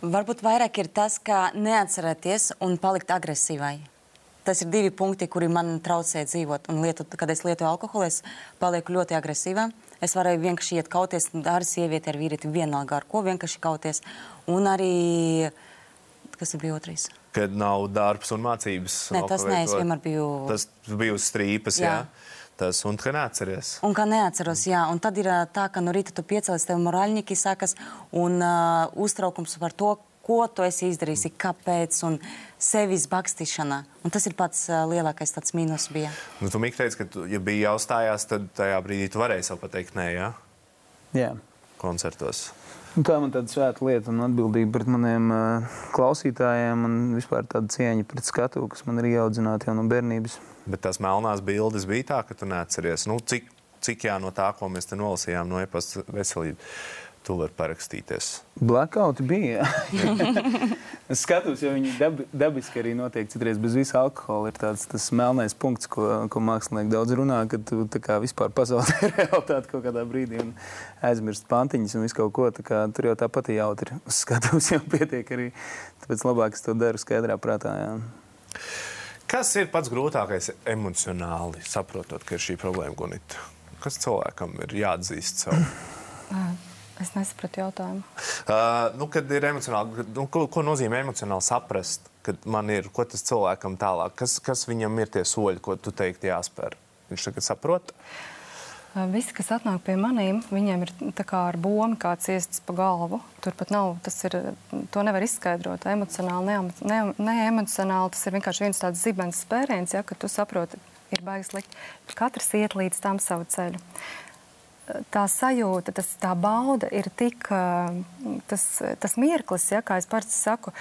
Varbūt vairāk ir tas, ka neatcerēties un palikt agresīvai. Tas ir divi punkti, kuri man traucē dzīvot. Un lietu, kad es lietoju alkoholu, es palieku ļoti agresīvā. Es varēju vienkārši iet kauties ar sievieti, ar vīrieti, vienalga ar ko vienkārši kauties. Un arī, kas bija otrais? Kad nav darbs un mācības. Nē, tas nē, es vienmēr biju. Tas bija uz strīpas, jā. jā. Tas, un kā neatceries. Un kā neatceros, jā. Un tad ir tā, ka no rīta tu piecēlies, tev morāļņiki sakas, un uh, uztraukums par to, ko tu esi izdarījis, kāpēc, un sevis bakstīšana. Un tas ir pats uh, lielākais tāds mīnus. Bija. Nu, tu teici, ka, tu, ja bija jāuzstājās, tad tajā brīdī tu varēji sev pateikt, nē, jā? Jā. Koncertos. Un tā man tāda svēta lieta un atbildība pret maniem uh, klausītājiem un vispār tāda cieņa pret skatu, kas man ir ieaudzināta jau no bērnības. Bet tās melnās bildes bija tā, ka tu neatceries. Nu, cik, cik jā no tā, ko mēs te nolasījām no e-pasta veselības tu vari parakstīties? Blackout bija. es skatos, jo viņi dab, dabiski arī notiek citreiz bez visa alkohola. Ir tāds tas melnais punkts, ko, ko mākslinieki daudz runā, ka tu vispār pazaudē realitāti kaut kādā brīdī un aizmirst pantiņas un visu kaut ko. Kā, tur jau tāpat ir jautri. Uz skatuves jau pietiek arī. Tāpēc labāk es to daru skaidrā prātā. Jā. Kas ir pats grūtākais emocionāli saprotot, ka ir šī problēma, Gunita? Kas cilvēkam ir jāatzīst sev? Es nesapratu jautājumu. Uh, nu, kad ir emocionāli, nu, ko, ko nozīmē emocionāli saprast, kad man ir, ko tas cilvēkam tālāk, kas, kas viņam ir tie soļi, ko tu teikti jāspēr? Viņš tagad saprot? Visi, kas atnāk pie maniem, viņiem ir kā ar bumbu kāds iestas pa galvu. Turpat nav, tas ir, to nevar izskaidrot emocionāli, ne, ne, ne. Tas ir vienkārši viens tāds zibens spēriens, ja, ka tu saproti, ir baigas likt. Katrs iet līdz tam savu ceļu tā sajūta, tas, tā bauda ir tik, tas, tas mirklis, ja, kā es parasti saku,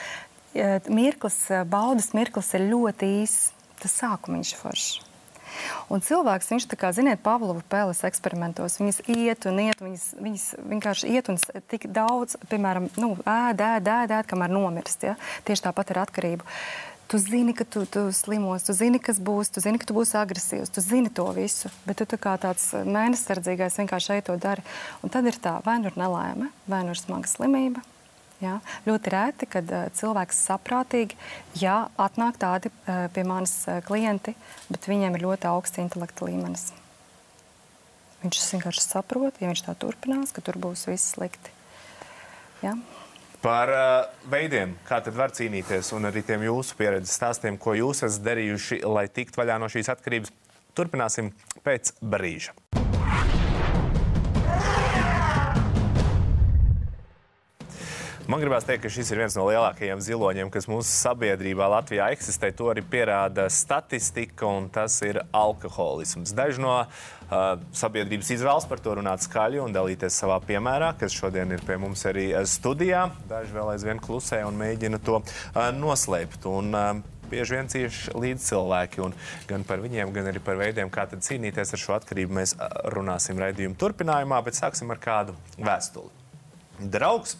mirklis, baudas mirklis ir ļoti īss. Tas sākumiņš foršs. Un cilvēks, viņš tā kā, ziniet, Pavlova pēles eksperimentos, viņas iet un iet, viņas, viņas vienkārši iet un tik daudz, piemēram, nu, ēd, ēd, ēd, ēd, kamēr nomirst, ja? Tieši tāpat ar atkarību. Uh, Tu zini, ka tu, tu slimos, tu zini, kas būs, tu zini, ka tu būsi agresīvs, tu zini to visu, bet tu tā kā tāds mēnesardzīgais vienkārši šeit to dari. Un tad ir tā, vai nu ir nelaime, vai nu ir smaga slimība. Jā. Ļoti reti, kad uh, cilvēks saprātīgi, jā, atnāk tādi uh, pie manis uh, klienti, bet viņiem ir ļoti augsts intelekta līmenis. Viņš vienkārši saprot, ja viņš tā turpinās, ka tur būs viss slikti. Jā. Par uh, veidiem, kā tad var cīnīties, un arī tiem jūsu pieredzes stāstiem, ko jūs esat darījuši, lai tiktu vaļā no šīs atkarības, turpināsim pēc brīža. Man gribās teikt, ka šis ir viens no lielākajiem ziloņiem, kas mūsu sabiedrībā Latvijā eksistē. To arī pierāda statistika, un tas ir alkoholisms. Daži no uh, sabiedrības izvēlas par to runāt skaļi un dalīties savā piemērā, kas šodien ir pie mums arī studijā. Daži vēl aizvien klusē un mēģina to uh, noslēpt. Un, uh, bieži vien cieši līdz cilvēki. Un gan par viņiem, gan arī par veidiem, kā cīnīties ar šo atkarību, mēs runāsim raidījuma turpinājumā, bet sāksim ar kādu vēstuli. Draugs!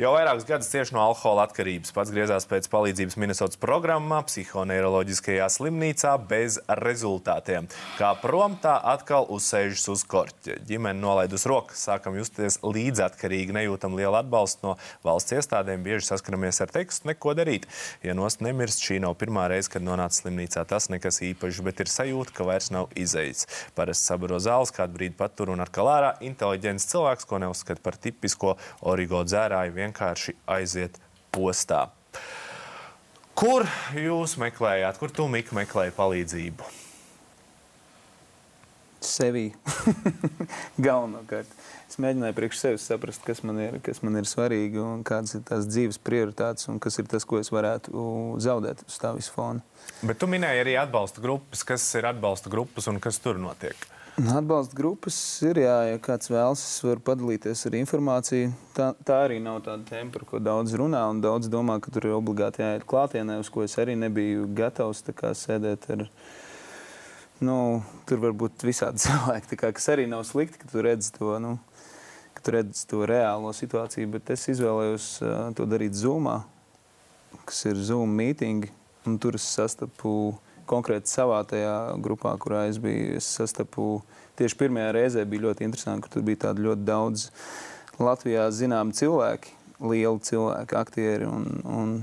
Jau vairākus gadus cieši no alkohola atkarības. Pats griezās pēc palīdzības Minnesotas programmā, psihoneiroloģiskajā slimnīcā bez rezultātiem. Kā prom, tā atkal uzsēžas uz korķa. Ģimene nolaidus rokas, sākam justies līdzatkarīgi, nejūtam lielu atbalstu no valsts iestādēm, bieži saskaramies ar tekstu, neko darīt. Ja nost nemirst, šī nav pirmā reize, kad nonāca slimnīcā. Tas nekas īpašs, bet ir sajūta, ka vairs nav izējis. Parasti sabaro zāles, kādu brīdi patur un atkal ārā. Inteliģents cilvēks, ko neuzskata par tipisko origo dzērāju vienkārši aiziet postā. Kur jūs meklējāt, kur tu Mika meklēji palīdzību? Sevī. Galvenokārt. Es mēģināju priekš sevis saprast, kas man, ir, kas man ir svarīgi un kādas ir tās dzīves prioritātes un kas ir tas, ko es varētu zaudēt uz tā visu fona. Bet tu minēji arī atbalsta grupas. Kas ir atbalsta grupas un kas tur notiek? Atbalsta grupas ir, jā, ja kāds vēlas, var padalīties ar informāciju. Tā, tā arī nav tāda tēma, par ko daudz runā. Daudz domā, ka tur ir obligāti jāiet klātienē, uz ko es arī nebiju gatavs sēdēt. Ar, nu, tur var būt visādi cilvēki, kā, kas arī nav slikti, ka tu redz to. Nu, ka tu redz to reālo situāciju, bet es izvēlējos uh, to darīt Zoomā, kas ir Zoom mītīņi. Tur es sastapu uh, konkrēti savā tajā grupā, kurā es biju, es sastapu tieši pirmajā reizē, bija ļoti interesanti, ka tur bija tādi ļoti daudz Latvijā zināmi cilvēki, lieli cilvēki, aktieri un, un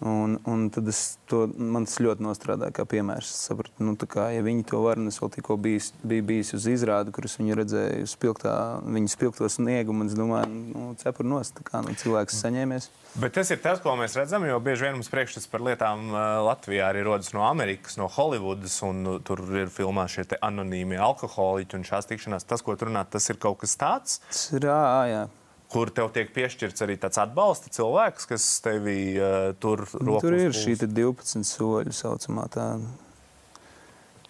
Un, un tad es to, man tas ļoti nostrādāja kā piemērs. Sapratu, nu, kā, ja viņi to var, un es vēl tikko bijis, biju bijis uz izrādi, kuras viņi redzēja spilgtā, viņas spilgto sniegumu, un es domāju, nu, cepur nost, kā nu, cilvēks saņēmies. Bet tas ir tas, ko mēs redzam, jo bieži vien mums priekšstats par lietām Latvijā arī rodas no Amerikas, no Holivudas, un nu, tur ir filmā šie anonīmie alkoholiķi un šās tikšanās. Tas, ko tur runā, tas ir kaut kas tāds? Tas ir, jā, jā kur tev tiek piešķirts arī tāds atbalsta cilvēks, kas tevi uh, tur rokas. Tur ir šī 12 soļu saucamā tā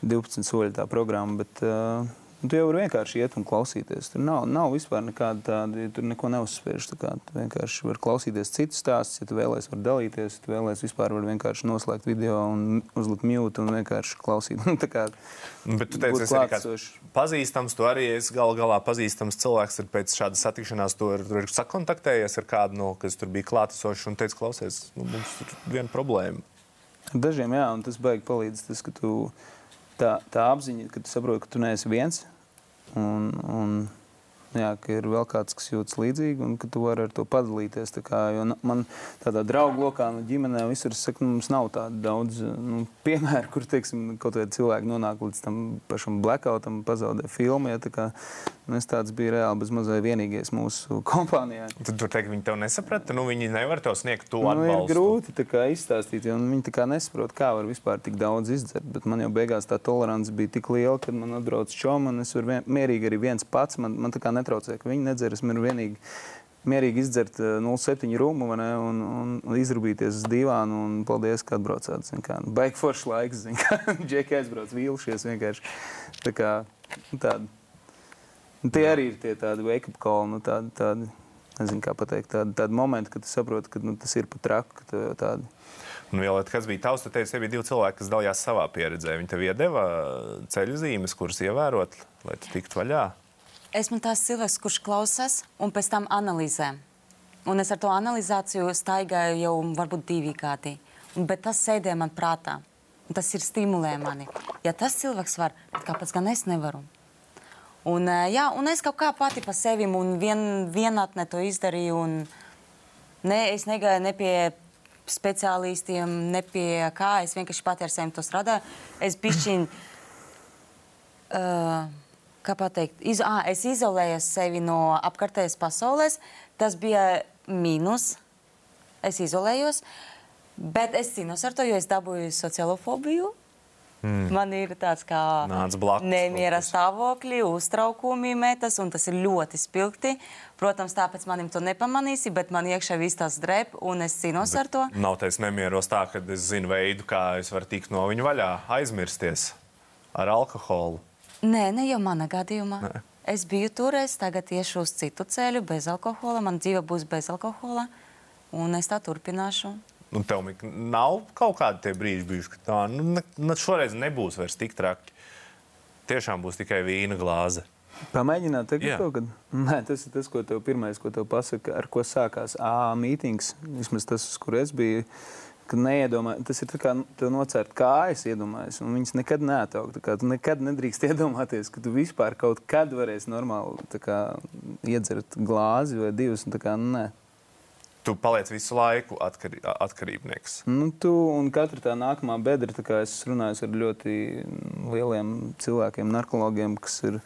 12 soļu tā programma, bet uh, tu jau vari vienkārši iet un klausīties. Tur nav, nav vispār nekāda tāda, tur neko neuzspiež. Tu vienkārši vari klausīties citus stāstus, ja tu vēlēsies, var dalīties. Ja tu vēlēsies, vispār var vienkārši noslēgt video un uzlikt mute un vienkārši klausīt. Nu, kā, Bet tu teici, ka tas ir pazīstams. Tu arī esi gal galā pazīstams cilvēks. Ir pēc šādas satikšanās tu ir, ir sakontaktējies ar kādu no, kas tur bija klātesošs un teica, klausies, nu, mums ir viena problēma. Dažiem jā, un tas beigas palīdz. Tas, ka tu, tā, tā apziņa, ka tu saproti, ka tu neesi viens. Un, un, jā, ka ir vēl kāds, kas jūtas līdzīgi, un ka tu vari ar to padalīties. Kā, man tādā draugu lokā, no ģimenē, visur saka, nu, mums nav tādu daudz nu, piemēru, kur teiksim, kaut kādi cilvēki nonāk līdz tam pašam blackoutam, pazaudē filmu. Ja, tā kā, nu, es tāds biju reāli bez mazai vienīgais mūsu kompānijā. Tad tur teikt, viņi tev nesaprata, nu viņi nevar tev sniegt to nu, atbalstu. Ir grūti kā, izstāstīt, jo viņi tā kā nesaprot, kā var vispār tik daudz izdzert. Bet man jau beigās tā tolerance bija tik liela, ka man atbrauc čoma, un es varu vien, mierīgi arī viens pats. Man, man tā kā netraucē, ka viņi nedzer. Es varu vienīgi mierīgi izdzert 0,7 eh, rūmu ne, un, un, un izrūpīties uz divānu. Un paldies, ka atbraucāt. Baigi foršs laiks, kā džeki aizbrauc vīlušies vienkārši. Tā kā nu, tāda. Un tie arī ir tie tādi wake-up call, nu, tādi, tādi, nezinu, kā pateikt, tādi, tādi momenti, kad tu saproti, ka nu, tas ir pat traku. Tādi. Un, Violeta, kas bija tavs? Tu teici, bija divi cilvēki, kas dalījās savā pieredzē. Viņi tev iedeva ceļu zīmes, kuras ievērot, lai tu tiktu vaļā esmu tās cilvēks, kurš klausās un pēc tam analizē. Un es ar to analizāciju staigāju jau varbūt divi gadi. Bet tas sēdē man prātā. Tas ir stimulē mani. Ja tas cilvēks var, tad kāpēc gan es nevaru? Un, jā, un es kaut kā pati pa sevi un vien, vienatnē to izdarīju. Ne, es negāju ne pie speciālistiem, ne pie kā. Es vienkārši pati ar sevi to strādāju. Es bišķiņ... Uh, kā pateikt, iz, à, es izolēju sevi no apkārtējas pasaules. Tas bija mīnus. Es izolējos, bet es cīnos ar to, jo es dabūju sociālo fobiju. Mm. Man ir tāds kā nemiera stāvokļi, uztraukumi metas, un tas ir ļoti spilgti. Protams, tāpēc manim to nepamanīsi, bet man iekšā viss tas drēb, un es cīnos bet ar to. Nav taisa nemieros tā, ka es zinu veidu, kā es varu tikt no viņa vaļā, aizmirsties ar alkoholu. Nē, ne jau manā gadījumā. Nē. Es biju tur, es tagad iešu uz citu ceļu, bez alkohola. Man dzīve būs bez alkohola, un es tā turpināšu. Nu, tev Mik, nav kaut kādi tie brīži bijuši, ka tā nu, ne, ne, šoreiz nebūs vairs tik traki. Tiešām būs tikai vīna glāze. Pamēģināt, teikt, kaut kad. Nē, tas ir tas, ko tev pirmais, ko tev pasaka, ar ko sākās AA mītings. Vismaz tas, kur es biju. Kad neiedomā, tas ir tā kā tev nocērt kājas, iedomājies, un viņas nekad neataug. Tā kā Tu nekad nedrīkst iedomāties, ka tu vispār kaut kad varēsi normāli kā, iedzert glāzi vai divas. un tā Kā, nē. Tu paliec visu laiku atkarī, atkarībnieks. Nu, tu un katra tā nākamā bedra, tā kā es runāju ar ļoti lieliem cilvēkiem, narkologiem, kas ir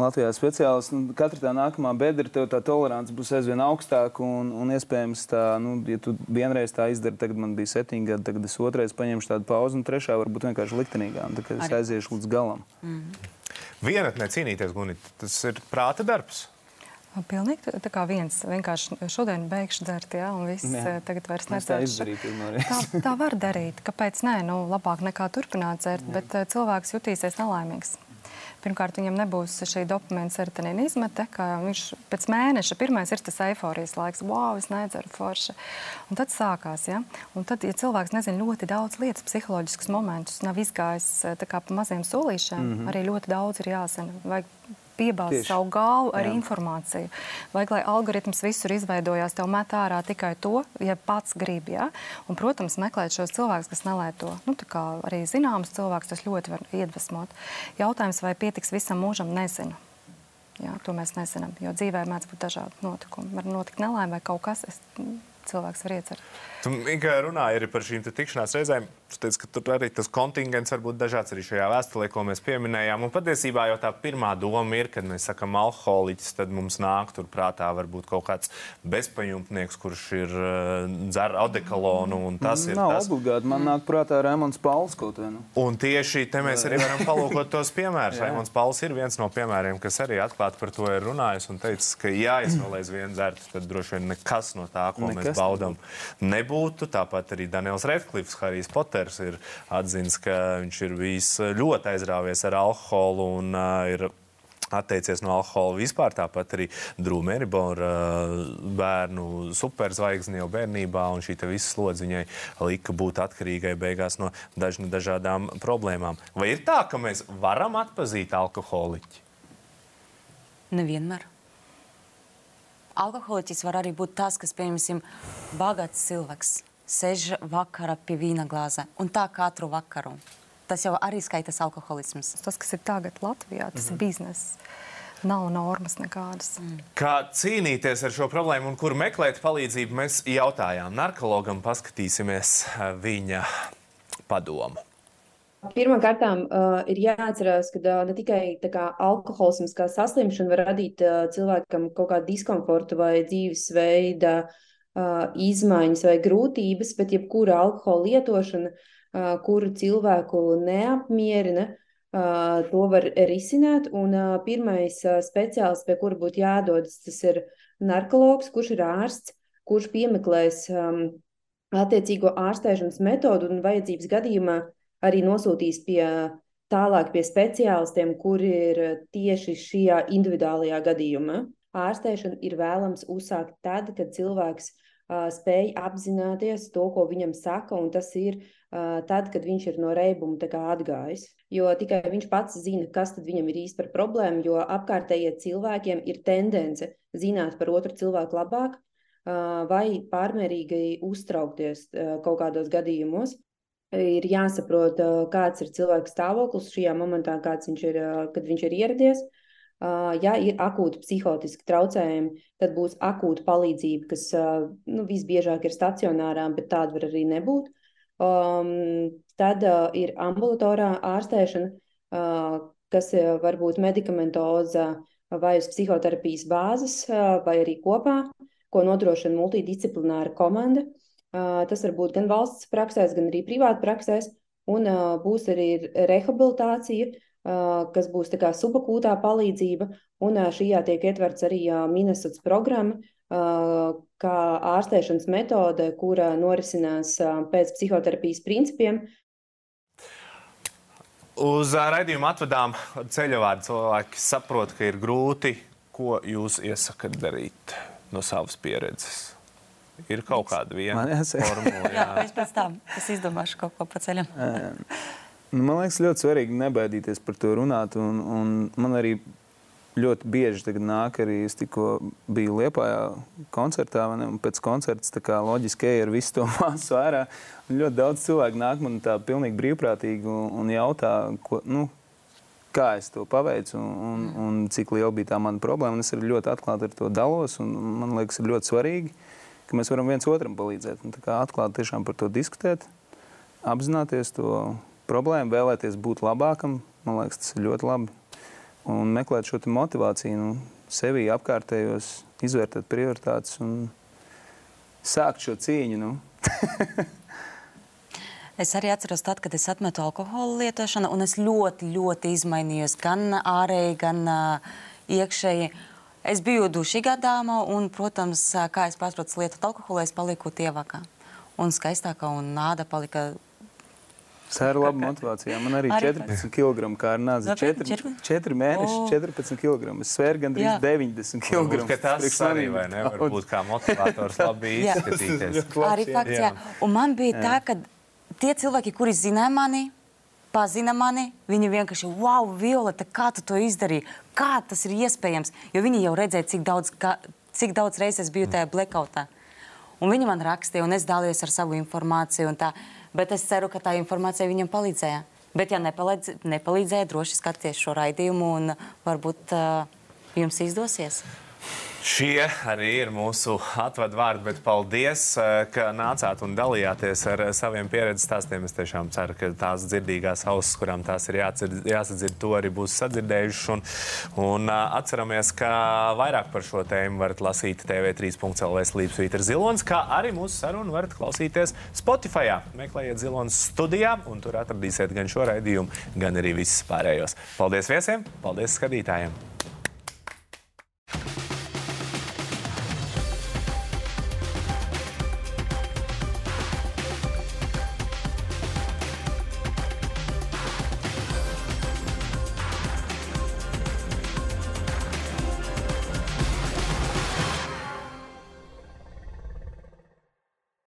Latvijā speciālisti. Nu, katra tā nākamā bedra, tev tā tolerance būs aizvien augstāka. Un, un iespējams, tā, nu, ja tu vienreiz tā izdari, tagad man bija septiņi gadi, tagad es otrais paņemšu tādu pauzi, un trešā varbūt vienkārši liktenīgā. Tad es aiziešu līdz galam. Vienatnē cīnīties, Gunīt, tas ir prāta darbs. Pilnīgi tā- tā kā viens. Vienkārši šodien beigšu dzert, jā, un viss Jā. tagad vairs tā nedzeršu. reizi. Tā, tā var darīt. Kāpēc nē? Nu, labāk nekā turpināt dzert, bet uh, cilvēks jutīsies nelaimīgs. Pirmkārt, viņam nebūs šī dopamīna serotonīna izmete, kā viņš pēc mēneša pirmais ir tas eifórijas laiks, wow, es nedzeru forši. Un tad sākās, ja? Un tad, ja cilvēks nezina ļoti daudz lietas, psiholoģiskus momentus, nav izgājis tā kā pa maziem solīšiem, mm -hmm. arī ļoti daudz ir jāzina. Vajag Tieši. savu galvu ar Jā. informāciju. Vajag, lai algoritms visur izveidojās, tev met ārā tikai to, ja pats grib. Ja? Un, protams, meklēt šos cilvēkus, kas nelieto. Nu, tā kā arī zināms cilvēks, tas ļoti var iedvesmot. Jautājums, vai pietiks visam mūžam, nezinu. Jā, to mēs nezinām, jo dzīvē mēdz būt dažādi notikumi. Var notikt nelaime vai kaut kas, es, cilvēks var iecerēt. Tu tikai runāji arī par šīm te tikšanās reizēm. Teici, ka tur arī tas kontingents var būt dažāds arī šajā vēstulē, ko mēs pieminējām. Un patiesībā jau tā pirmā doma ir, kad mēs sakām alkoholiķis, tad mums nāk tur prātā varbūt kaut kāds bezpajumtnieks, kurš ir uh, dzer odekalonu. un Tas ir Nav tas. obligāti. Man nāk prātā Rēmons Pauls kaut vai nu. Un tieši te mēs arī varam palūkot tos piemērus. Raimons Pauls ir viens no piemēriem, kas arī atklāti par to ir runājis un teicis, ka, ja es vēl aizvien dzertu, tad droši vien nekas no tā, ko Nekas mēs baudām, nebūtu. Tāpat arī Daniels Redklifs, Harijs Poters, ir atzīts, ka viņš ir bijis ļoti aizrāvies ar alkoholu un uh, ir atteicies no alkohola vispār. Tāpat arī Drūmēra bērnu superzvaigzne jau bērnībā, un šī visa slodze viņai lika būt atkarīgai beigās no daž, dažādām problēmām. Vai ir tā, ka mēs varam atpazīt alkoholiķi? Nevienmēr. Alkoholiķis var arī būt tas, kas, piemēram, bagāts cilvēks, sēž vakarā pie vīna glāze un tā katru vakaru. Tas jau arī skaitas alkoholisms. Tas, kas ir tagad Latvijā, tas mm -hmm. ir bizness. Nav normas nekādas. Mm. Kā cīnīties ar šo problēmu un kur meklēt palīdzību, mēs jautājām narkologam, paskatīsimies eh, viņa padomu. Pirmkārt, uh, ir jāatcerās, ka uh, ne tikai tā kā, alkoholisms kā saslimšana var radīt uh, cilvēkam kaut kādu diskomfortu vai dzīvesveida uh, izmaiņas vai grūtības, bet jebkura alkohola lietošana, kuru cilvēku neapmierina, to var risināt. Un pirmais speciālists, pie kura būtu jādodas, tas ir narkologs, kurš ir ārsts, kurš piemeklēs attiecīgo ārstēšanas metodu un vajadzības gadījumā arī nosūtīs pie tālāk pie speciālistiem, kuri ir tieši šajā individuālajā gadījumā. Ārstēšanu ir vēlams uzsākt tad, kad cilvēks uh, spēj apzināties to, ko viņam saka, un tas ir uh, tad, kad viņš ir no reibuma atgājis. Jo tikai viņš pats zina, kas viņam ir īsti par problēmu, jo apkārtējie cilvēkiem ir tendence zināt par otru cilvēku labāk uh, vai pārmērīgi uztraukties kaut kādos gadījumos ir jāsaprot, kāds ir cilvēka stāvoklis šajā momentā, kāds viņš ir, kad viņš ir ieradies. Ja ir akūti psihotiski traucējumi, tad būs akūta palīdzība, kas nu, visbiežāk ir stacionārā, bet tāda var arī nebūt. Um, tad uh, ir ambulatorā ārstēšana, uh, kas uh, var būt medikamentoza vai uz psihoterapijas bāzes, uh, vai arī kopā, ko nodrošina multidisciplināra komanda. Uh, tas var būt gan valsts praksēs, gan arī privāti praksēs, un uh, būs arī rehabilitācija, uh, kas būs tā kā subakūtā palīdzība, un šajā tiek ietverts arī Minnesotas programma, kā ārstēšanas metode, kura norisinās pēc psihoterapijas principiem, Uz raidījumu atvedām ceļavādu. Cilvēki saprot, ka ir grūti. Ko jūs iesakat darīt no savas pieredzes? Ir kaut kāda viena formula. Jā, Jā. es pēc tam es izdomāšu kaut ko pa ceļam. Nu, man liekas, ļoti svarīgi nebaidīties par to runāt. Un, un man arī ļoti bieži tagad nāk, arī es tikko biju Liepājā koncertā, ne, un pēc koncerta kā loģiski ej ar visu to masu ārā. Un ļoti daudz cilvēku nāk man tā pilnīgi brīvprātīgi un, un jautā, ko, nu, kā es to paveicu un, un, un cik liela bija tā mana problēma. Un es arī ļoti atklāti ar to dalos. un Man liekas, ir ļoti svarīgi, ka mēs varam viens otram palīdzēt. Un kā atklāti tiešām par to diskutēt, apzināties to problēmu, vēlēties būt labākam. Man liekas, tas ir ļoti labi. Un meklēt šo motivāciju nu, sevī, apkārtējos, izvērtēt prioritātes un sākt šo cīņu. Nu. Es arī atceros, tad, kad es atmetu alkohola lietošanu, un es ļoti, ļoti izmainījos gan ārēji, gan uh, iekšēji. Es biju dušīgā dāma, un, protams, kā es pārprotu lietot alkoholu, es paliku tievākā un skaistākā, un nāda palika. Tā ir laba motivācija. Man arī Arī 14 kg kā ar nāzi. Nopietni, 4, 14? 4 mēneši, O. 14 kg. Es svēru gandrīz Jā. 90 kg. Varbūt, Tas arī vai ne, var būt kā motivators labi izskatīties. Arī fakts, jā. Un man bija jā. tā, ka tie cilvēki, kuri zināja mani, pazina mani, viņi vienkārši, wow, Violeta, kā tu to izdarīji? Kā tas ir iespējams? Jo viņi jau redzēja, cik daudz, ka, cik daudz reizes es biju tajā blackoutā. Un viņi man rakstīja, un es dalījos ar savu informāciju. un Tā, bet es ceru, ka tā informācija viņam palīdzēja. Bet, ja nepalīdz, nepalīdzēja, droši skatieties šo raidījumu, un varbūt uh, jums izdosies. Šie arī ir mūsu atvadu vārdi, bet paldies, eh, ka nācāt un dalījāties ar saviem pieredzes stāstiem. Es tiešām ceru, ka tās dzirdīgās ausis, kurām tās ir jādzird, jāsadzird, to arī būs sadzirdējušas. Un, un eh, atceramies, ka vairāk par šo tēmu varat lasīt TV3.CLV slīpsvītra zilonis, kā arī mūsu sarunu varat klausīties Spotify. Meklējiet zilonis studijā, un tur atradīsiet gan šo raidījumu, gan arī visus pārējos. Paldies viesiem, paldies skatītājiem!